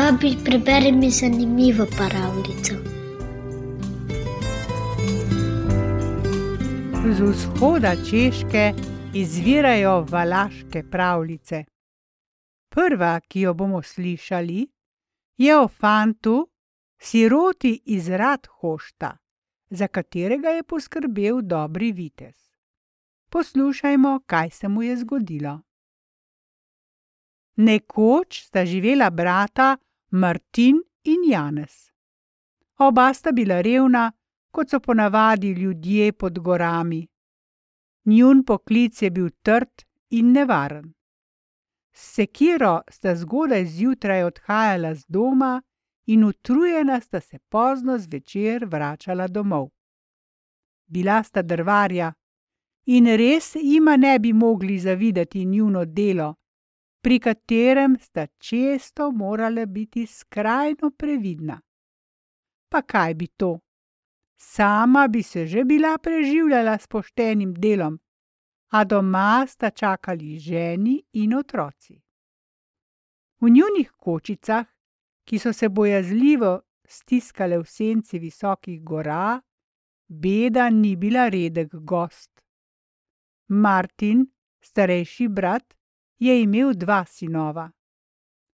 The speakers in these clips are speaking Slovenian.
Babi, preberi mi zanimivo pravljico. Z vzhoda Češke izvirajo valaške pravljice. Prva, ki jo bomo slišali, je o fantu, siroti iz Radhošta, za katerega je poskrbel dobri vitez. Poslušajmo, kaj se mu je zgodilo. Nekoč sta živela brata Martin in Janez. Oba sta bila revna, kot so ponavadi ljudje pod gorami. Njun poklic je bil trd in nevaren. S sekiro sta zgodaj zjutraj odhajala z doma in utrujena sta se pozno zvečer vračala domov. Bila sta drvarja in res jima ne bi mogli zavidati njuno delo, pri katerem sta često morala biti skrajno previdna. Pa kaj bi to? Sama bi se že bila preživljala s poštenim delom, a doma sta čakali ženi in otroci. V njunih kočicah, ki so se bojazljivo stiskale v senci visokih gora, beda ni bila redek gost. Martin, starejši brat, je imel dva sinova.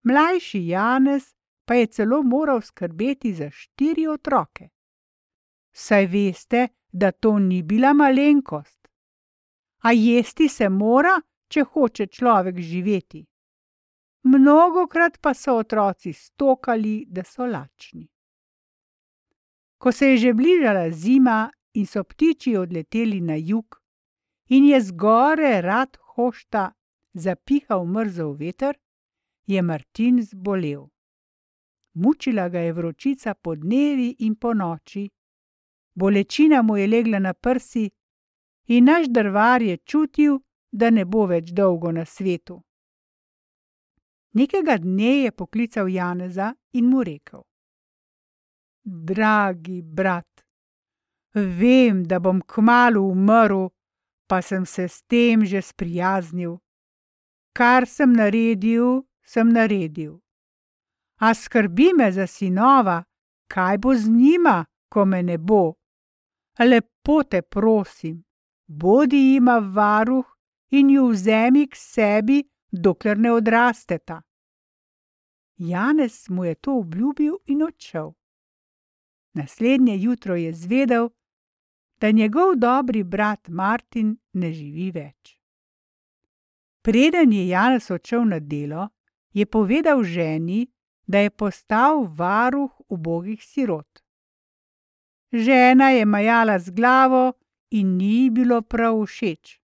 Mlajši Janez pa je celo moral skrbeti za štiri otroke. Saj veste, da to ni bila malenkost. A jesti se mora, če hoče človek živeti. Mnogokrat pa so otroci stokali, da so lačni. Ko se je že bližala zima in so ptiči odleteli na jug, in je zgore rad hošta zapihal mrzel veter, je Martin zbolel. Mučila ga je vročica po dnevi in po noči, bolečina mu je legla na prsi, in naš drvar je čutil, da ne bo več dolgo na svetu. Nekega dne je poklical Janeza in mu rekel: Dragi brat, vem, da bom kmalu umrl, pa sem se s tem že sprijaznil. Kar sem naredil, sem naredil. A skrbi me za sinova, kaj bo z njima, ko me ne bo. Lepo te prosim, bodi jima varuh in ju vzemi k sebi, dokler ne odrasteta. Janez mu je to obljubil in odšel. Naslednje jutro je zvedel, da njegov dobri brat Martin ne živi več. Preden je Janez odšel na delo, je povedal ženi, da je postal varuh ubogih sirot. Žena je majala z glavo in ni bilo prav všeč.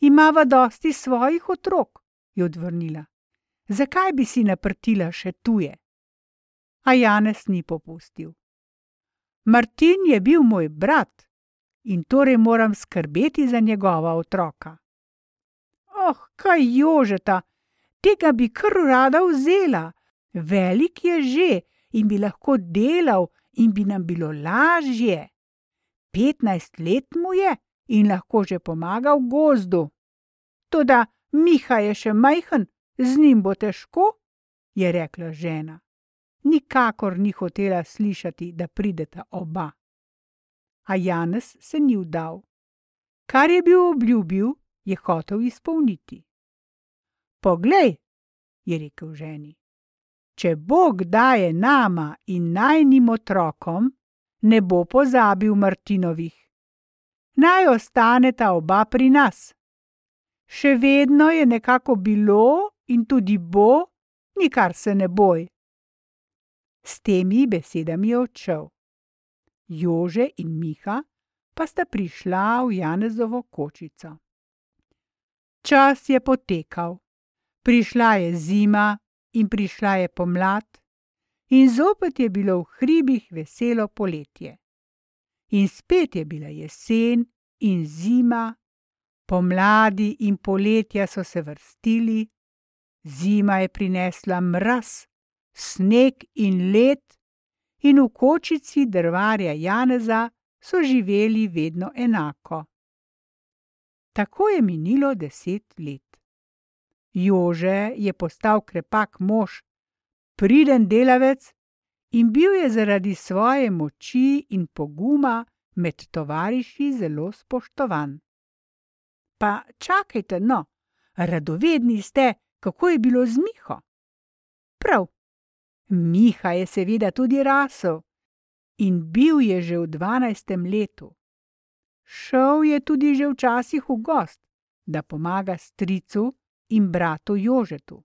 Imava dosti svojih otrok, je odvrnila. Zakaj bi si naprtila še tuje? A Janez ni popustil. Martin je bil moj brat in torej moram skrbeti za njegova otroka. Oh, kaj jožeta, tega bi kar rada vzela, velik je že in bi lahko delal in bi nam bilo lažje. Petnajst let mu je in lahko že pomaga v gozdu. Toda Miha je še majhen, z njim bo težko, je rekla žena. Nikakor ni hotela slišati, da prideta oba. A Janez se ni vdal. Kar je bil obljubil, je hotel izpolniti. Poglej, je rekel ženi, če Bog daje nama in najnim otrokom, ne bo pozabil Martinovih. Naj ostaneta oba pri nas. Še vedno je nekako bilo in tudi bo, nikar se ne boj. S temi besedami je odšel. Jože in Miha pa sta prišla v Janezovo kočico. Čas je potekal, prišla je zima in prišla je pomlad, in zopet je bilo v hribih veselo poletje. In spet je bila jesen in zima, pomladi in poletja so se vrstili, zima je prinesla mraz, sneg in led, in v kočici drvarja Janeza so živeli vedno enako. Tako je minilo deset let. Jože je postal krepak mož, priden delavec in bil je zaradi svoje moči in poguma med tovariši zelo spoštovan. Pa čakajte, no, radovedni ste, kako je bilo z Miho? Prav, Miha je seveda tudi rasel in bil je že v dvanajstem letu. Šel je tudi že včasih v gost, da pomaga stricu in bratu Jožetu.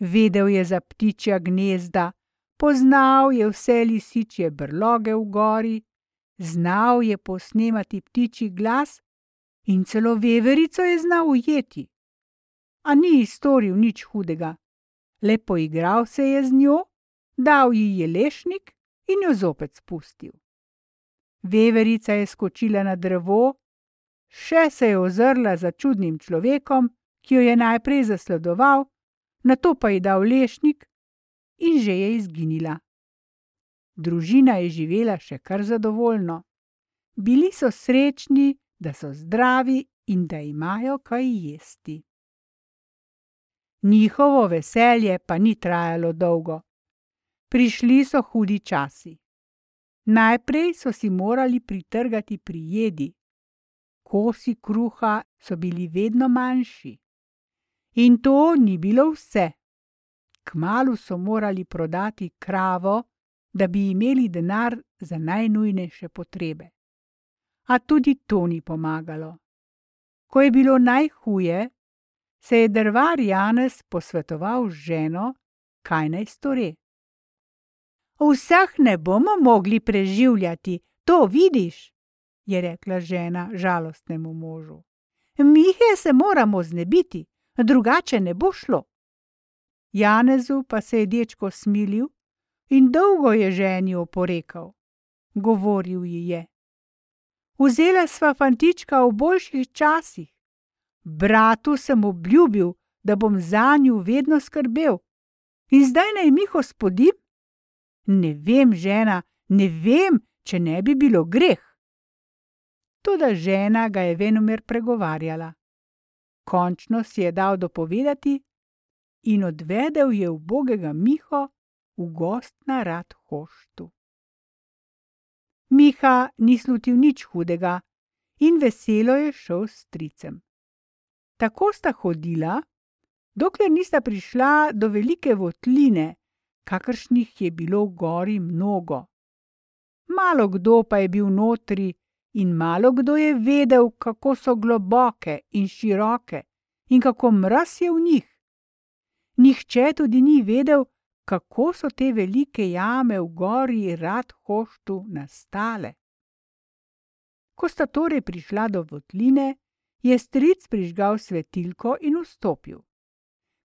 Vedel je za ptičja gnezda, poznal je vse lisičje brloge v gori, znal je posnemati ptičji glas in celo veverico je znal ujeti. A ni storil nič hudega, le poigral se je z njo, dal ji je lešnik in jo zopet spustil. Veverica je skočila na drevo, še se je ozrla za čudnim človekom, ki jo je najprej zasledoval, nato pa ji dal lešnik in že je izginila. Družina je živela še kar zadovoljno. Bili so srečni, da so zdravi in da imajo kaj jesti. Njihovo veselje pa ni trajalo dolgo. Prišli so hudi časi. Najprej so si morali pritrgati pri jedi. Kosi kruha so bili vedno manjši. In to ni bilo vse. Kmalu so morali prodati kravo, da bi imeli denar za najnujnejše potrebe. A tudi to ni pomagalo. Ko je bilo najhuje, se je drvar Janez posvetoval z ženo, kaj naj stori. Vseh ne bomo mogli preživljati, to vidiš, je rekla žena žalostnemu možu. Mihe se moramo znebiti, drugače ne bo šlo. Janezu pa se je dečko smilil in dolgo je ženi oporekal. Govoril ji je: Vzela sva fantička v boljših časih, Bratu sem obljubil, da bom za njo vedno skrbel. In zdaj naj mi hospodim? Ne vem, žena, ne vem, če ne bi bilo greh. Toda žena ga je venomer pregovarjala. Končno si je dal dopovedati in odvedel je ubogega Miho v gost na rad hoštu. Miha ni slutil nič hudega in veselo je šel s stricem. Tako sta hodila, dokler nista prišla do velike votline, kakršnih je bilo v gori mnogo. Malo kdo pa je bil notri in malo kdo je vedel, kako so globoke in široke in kako mraz je v njih. Nihče tudi ni vedel, kako so te velike jame v gori rad hoštu nastale. Ko sta torej prišla do votline, je stric prižgal svetilko in vstopil.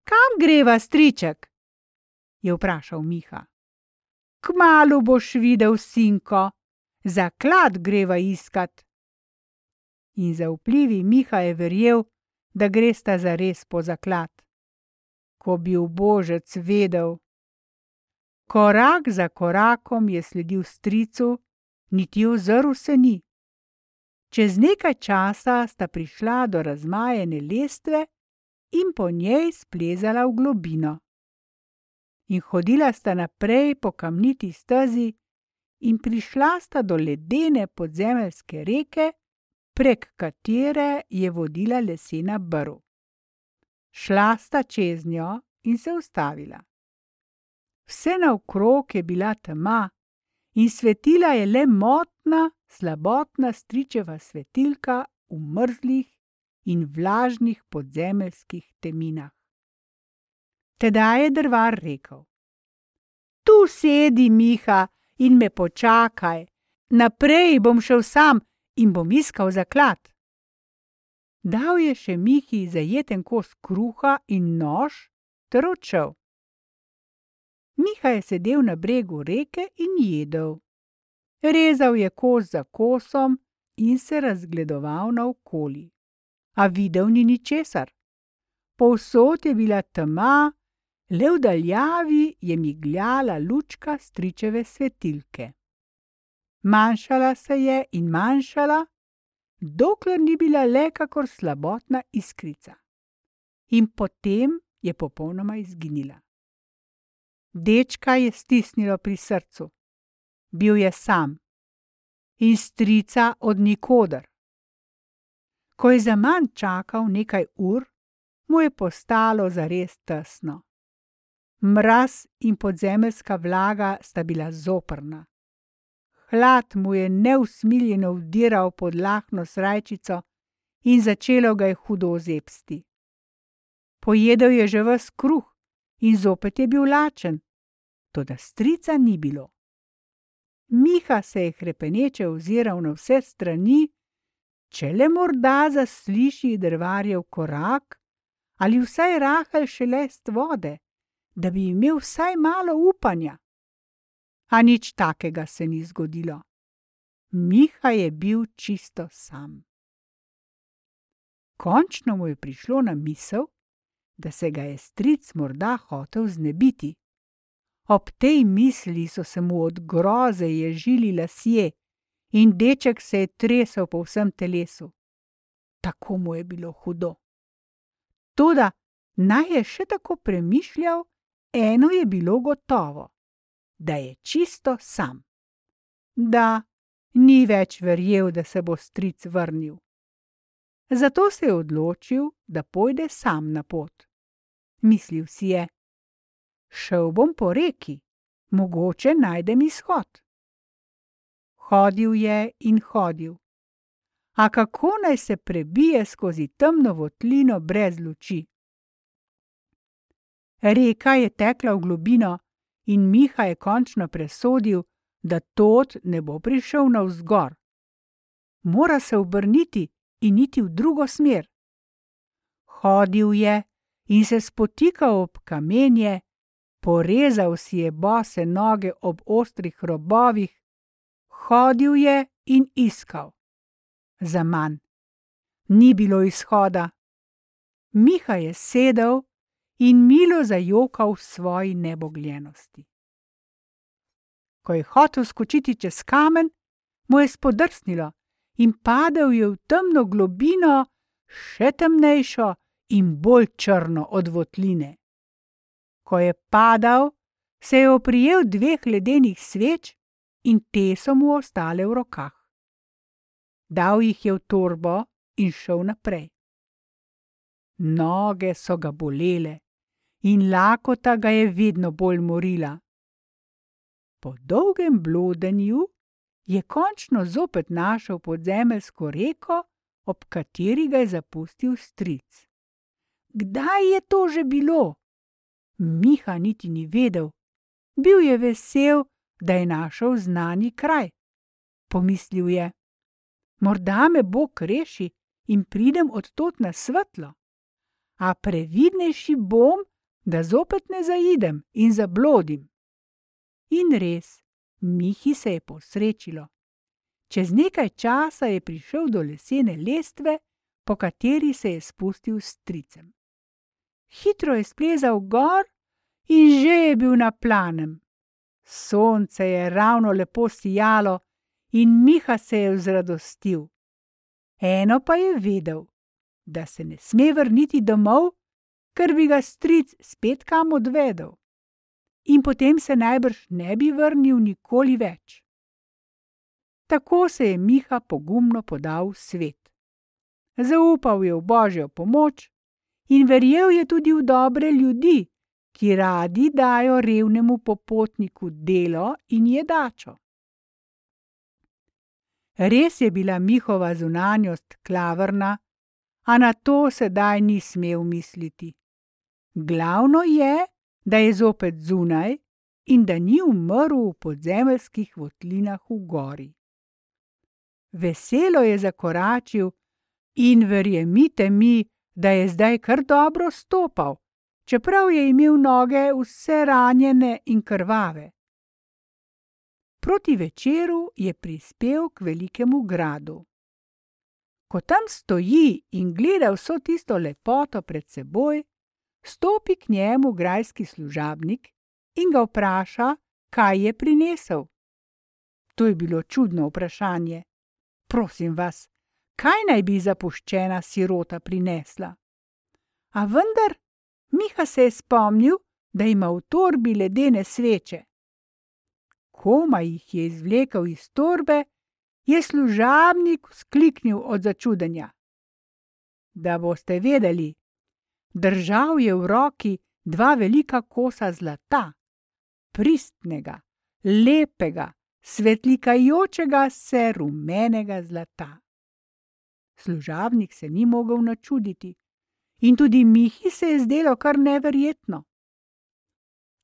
Kam greva, striček? Je vprašal Miha. Kmalu boš videl, sinko, zaklad greva iskat. In za vplivi Miha je verjel, da gresta za res po zaklad. Ko bi v božec vedel. Korak za korakom je sledil stricu, niti ozrl se ni. Čez nekaj časa sta prišla do razmajene lestve in po njej splezala v globino. In hodila sta naprej po kamniti stezi, in prišla sta do ledene podzemeljske reke, prek katere je vodila lesena brv. Šla sta čez njo in se ustavila. Vse naokrog je bila tema, in svetila je le motna, slabotna stričeva svetilka v mrzlih in vlažnih podzemeljskih teminah. Tedaj je drvar rekel: Tu sedi, Miha, in me počakaj, naprej bom šel sam in bom iskal zaklad. Dal je še Mihi zajeten kos kruha in nož ter odšel. Miha je sedel na bregu reke in jedel. Rezal je kos za kosom in se razgledoval naokoli. A videl ni ničesar. Povsod je bila tema, le v daljavi je migljala lučka stričeve svetilke. Manjšala se je in manjšala, dokler ni bila le kakor slabotna iskrica. In potem je popolnoma izginila. Dečka je stisnilo pri srcu. Bil je sam in strica od nikoder. Ko je za manj čakal nekaj ur, mu je postalo zares tesno. Mraz in podzemeljska vlaga sta bila zoprna. Hlad mu je neusmiljeno vdiral pod lahno srajčico in začelo ga je hudo zebsti. Pojedel je že ves kruh in zopet je bil lačen, toda strica ni bilo. Miha se je krepeneče oziral na vse strani, če le morda zasliši drvarjev korak ali vsaj rahel šelest vode, da bi imel vsaj malo upanja. A nič takega se ni zgodilo. Miha je bil čisto sam. Končno mu je prišlo na misel, da se ga je stric morda hotel znebiti. Ob tej misli so se mu od groze ježili lasje in deček se je tresel po vsem telesu. Tako mu je bilo hudo. Toda naj je še tako premišljal, eno je bilo gotovo, da je čisto sam. Da, ni več verjel, da se bo stric vrnil. Zato se je odločil, da pojde sam na pot. Mislil si je: Šel bom po reki, mogoče najdem izhod. Hodil je in hodil. A kako naj se prebije skozi temno votlino brez luči? Reka je tekla v globino in Miha je končno presodil, da tod ne bo prišel navzgor. Mora se obrniti in iti v drugo smer. Hodil je in se spotikal ob kamenje, porezal si je bose noge ob ostrih robovih, hodil je in iskal. Za manj. Ni bilo izhoda. Miha je sedel in milo zajokal v svoji nebogljenosti. Ko je hotel skočiti čez kamen, mu je spodrsnilo in padel je v temno globino, še temnejšo in bolj črno od votline. Ko je padal, se je oprijel dveh ledenih sveč in te so mu ostale v rokah. Dal jih je v torbo in šel naprej. Noge so ga bolele in lakota ga je vedno bolj morila. Po dolgem blodenju je končno zopet našel podzemeljsko reko, ob kateri ga je zapustil stric. Kdaj je to že bilo? Miha niti ni vedel. Bil je vesel, da je našel znani kraj. Pomislil je: Morda me Bog reši in pridem od tod na svetlo. A previdnejši bom, da zopet ne zaidem in zablodim. In res, Mihi se je posrečilo. Čez nekaj časa je prišel do lesene lestve, po kateri se je spustil s stricem. Hitro je splezal gor in že je bil na planem. Sonce je ravno lepo sijalo in Miha se je vzradostil. Eno pa je vedel, da se ne sme vrniti domov, ker bi ga stric spet kam odvedel. In potem se najbrž ne bi vrnil nikoli več. Tako se je Miha pogumno podal v svet. Zaupal je v božjo pomoč in verjel je tudi v dobre ljudi, ki radi dajo revnemu popotniku delo in jedačo. Res je bila Mihova zunanjost klavrna, a na to sedaj ni smel misliti. Glavno je, da je zopet zunaj in da ni umrl v podzemeljskih votlinah v gori. Veselo je zakoračil in verjemite mi, da je zdaj kar dobro stopal, čeprav je imel noge vse ranjene in krvave. Proti večeru je prispel k velikemu gradu. Ko tam stoji in gleda vso tisto lepoto pred seboj, stopi k njemu grajski služabnik in ga vpraša, kaj je prinesel. To je bilo čudno vprašanje. Prosim vas, kaj naj bi zapuščena sirota prinesla? A vendar, Miha se je spomnil, da ima v torbi ledene sveče. Koma jih je izvlekel iz torbe, je služabnik skliknil od začudenja. Da boste vedeli, držal je v roki dva velika kosa zlata, pristnega, lepega, svetlikajočega se rumenega zlata. Služabnik se ni mogel načuditi, in tudi Mihi se je zdelo kar neverjetno.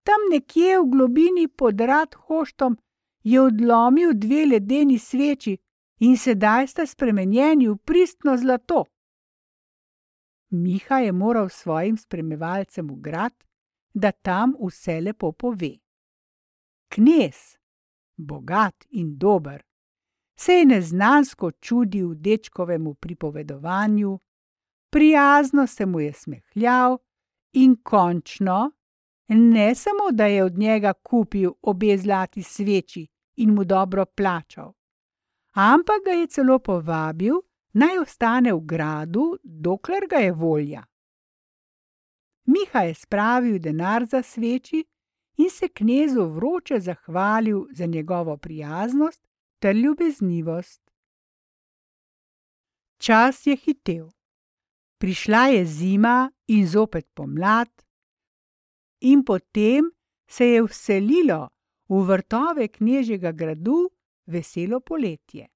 Tam nekje v globini pod rad hoštom je odlomil dve ledeni sveči in sedaj sta spremenjeni v pristno zlato. Miha je moral svojim spremljevalcem v grad, da tam vse lepo pove. Knez, bogat in dober, se je neznansko čudil dečkovemu pripovedovanju, prijazno se mu je smehljal in končno, ne samo da je od njega kupil obe zlati sveči in mu dobro plačal, ampak ga je celo povabil, naj ostane v gradu, dokler ga je volja. Miha je spravil denar za sveči in se knezu vroče zahvalil za njegovo prijaznost ter ljubeznivost. Čas je hitel. Prišla je zima in zopet pomlad, in potem se je vselilo v vrtove knežjega gradu veselo poletje.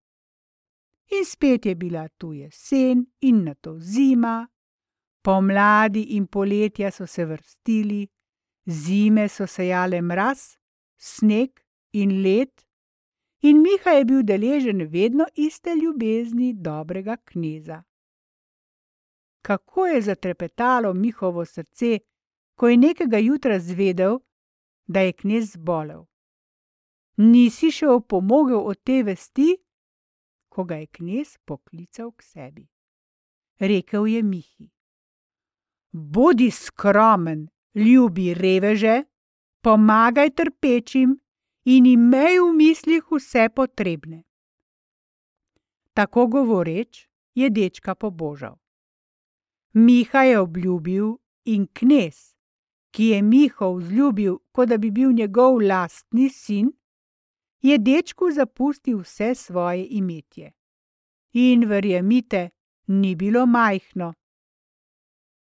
In spet je bila tu jesen in na to zima, pomladi in poletja so se vrstili, zime so sejale mraz, sneg in led, in Miha je bil deležen vedno iste ljubezni dobrega kneza. Kako je zatrepetalo Mihovo srce, ko je nekega jutra zvedel, da je knez zbolel. Nisi še opomogel od te vesti, ko ga je knez poklical k sebi. Rekel je Mihi: Bodi skromen, ljubi reveže, pomagaj trpečim in imej v mislih vse potrebne. Tako govoreč je dečka pobožal. Miha je obljubil in knez, ki je Miho vzljubil, kot da bi bil njegov lastni sin, je dečku zapustil vse svoje imetje. In verjemite, ni bilo majhno.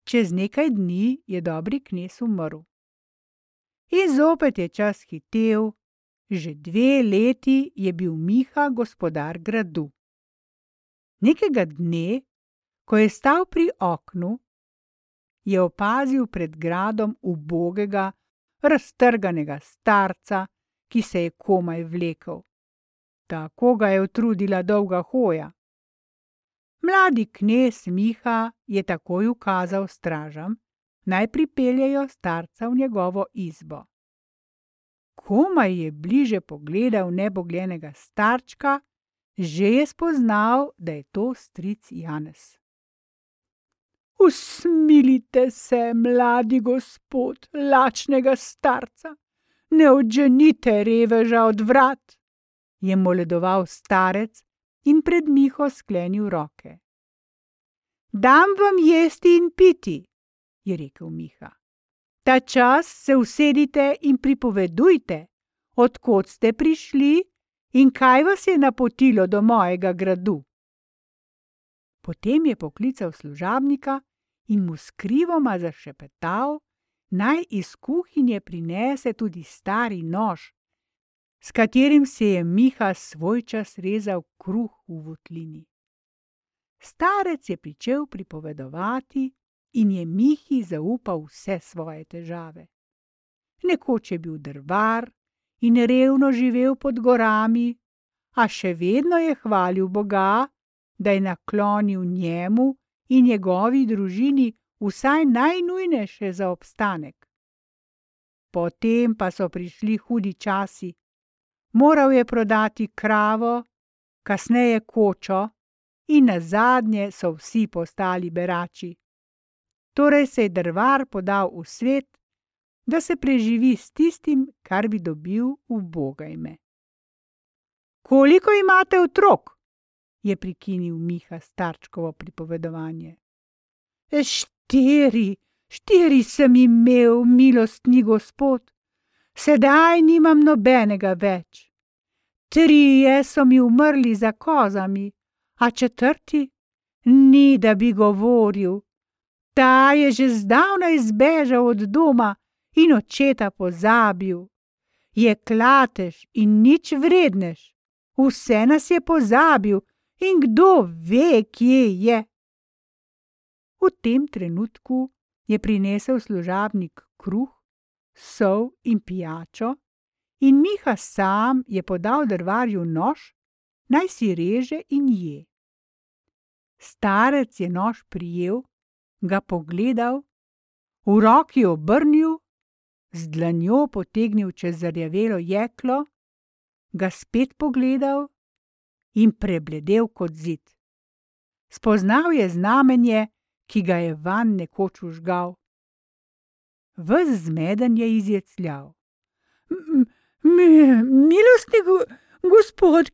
Čez nekaj dni je dobri knez umrl. In zopet je čas hitel, že dve leti je bil Miha gospodar gradu. Nekega dne, ko je stal pri oknu, je opazil pred gradom ubogega, raztrganega starca, ki se je komaj vlekel. Tako ga je utrudila dolga hoja. Mladi knez Miha je takoj ukazal stražam, naj pripeljejo starca v njegovo izbo. Komaj je bliže pogledal nebogljenega starčka, že je spoznal, da je to stric Janez. Usmilite se, mladi gospod, lačnega starca, ne odženite reveža od vrat, je moledoval starec in pred Miho sklenil roke. Dam vam jesti in piti, je rekel Miha. Ta čas se usedite in pripovedujte, odkot ste prišli in kaj vas je napotilo do mojega gradu. Potem je poklical služabnika in mu skrivoma zašepetal, naj iz kuhinje prinese tudi stari nož, s katerim se je Miha svoj čas rezal kruh v votlini. Starec je pričel pripovedovati in je Mihi zaupal vse svoje težave. Nekoč je bil drvar in revno živel pod gorami, a še vedno je hvalil Boga, da je naklonil njemu in njegovi družini vsaj najnujnejše za obstanek. Potem pa so prišli hudi časi. Moral je prodati kravo, kasneje kočo, in na zadnje so vsi postali berači. Torej se je drvar podal v svet, da se preživi s tistim, kar bi dobil v bogajme. Koliko imate otrok? je prekinil Miha starčkovo pripovedovanje. Štiri, štiri sem imel, milostni gospod, sedaj nimam nobenega več. Trije so mi umrli za kozami, a četrti ni, da bi govoril. Ta je že zdavnaj zbežal od doma in očeta pozabil. Je klatež in nič vredneš, vse nas je pozabil in kdo ve, kje je. V tem trenutku je prinesel služabnik kruh, sol in pijačo, in Miha sam je podal drvarju nož, naj si reže in je. Starec je nož prijel, ga pogledal, v roki obrnil, z dlanjo potegnil čez zarjavelo jeklo, ga spet pogledal in prebledel kot zid. Spoznal je znamenje, ki ga je van nekoč užgal. Ves zmeden je izjecljal. Milostni gospod,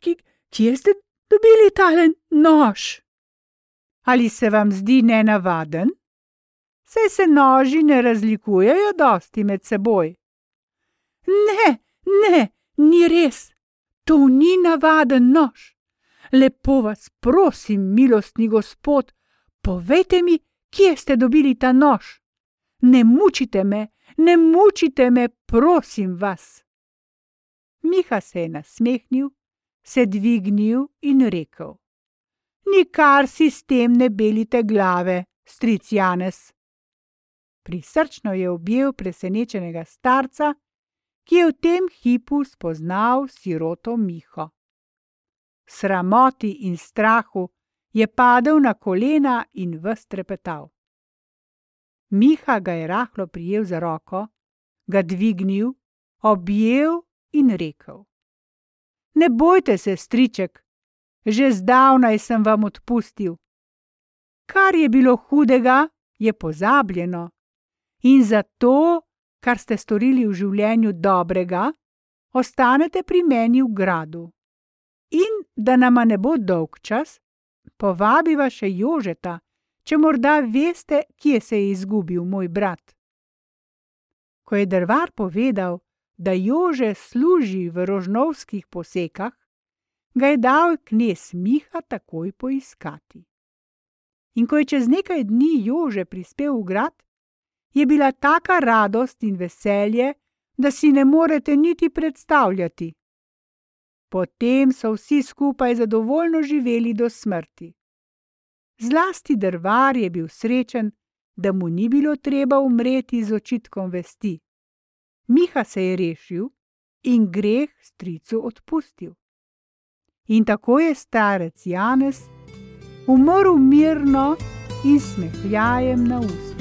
kje ste dobili talen nož? Ali se vam zdi nenavaden? Saj se noži ne razlikujejo dosti med seboj. Ne, ne, ni res. To ni navaden nož. Lepo vas prosim, milostni gospod, povejte mi, kje ste dobili ta nož? Ne mučite me, ne mučite me, prosim vas. Miha se je nasmehnil, se dvignil in rekel: Nikar si s tem ne belite glave, stric Janez. Prisrčno je objel presenečenega starca, ki je v tem hipu spoznal siroto Miho. Sramoti in strahu je padel na kolena in vstrepetal. Miha ga je rahlo prijel za roko, ga dvignil, objel in rekel: Ne bojte se, striček, že zdavnaj sem vam odpustil. Kar je bilo hudega, je pozabljeno, in zato, kar ste storili v življenju dobrega, ostanete pri meni v gradu. In da nama ne bo dolg čas, povabiva še Jožeta, če morda veste, kje se je izgubil moj brat. Ko je drvar povedal, da Jože služi v rožnovskih posekah, ga je dal knes Miha takoj poiskati. In ko je čez nekaj dni Jože prispel v grad, je bila taka radost in veselje, da si ne morete niti predstavljati. Potem so vsi skupaj zadovoljno živeli do smrti. Zlasti drvar je bil srečen, da mu ni bilo treba umreti z očitkom vesti. Miha se je rešil in greh stricu odpustil. In tako je starec Janez umrl mirno in smehljajem na ust.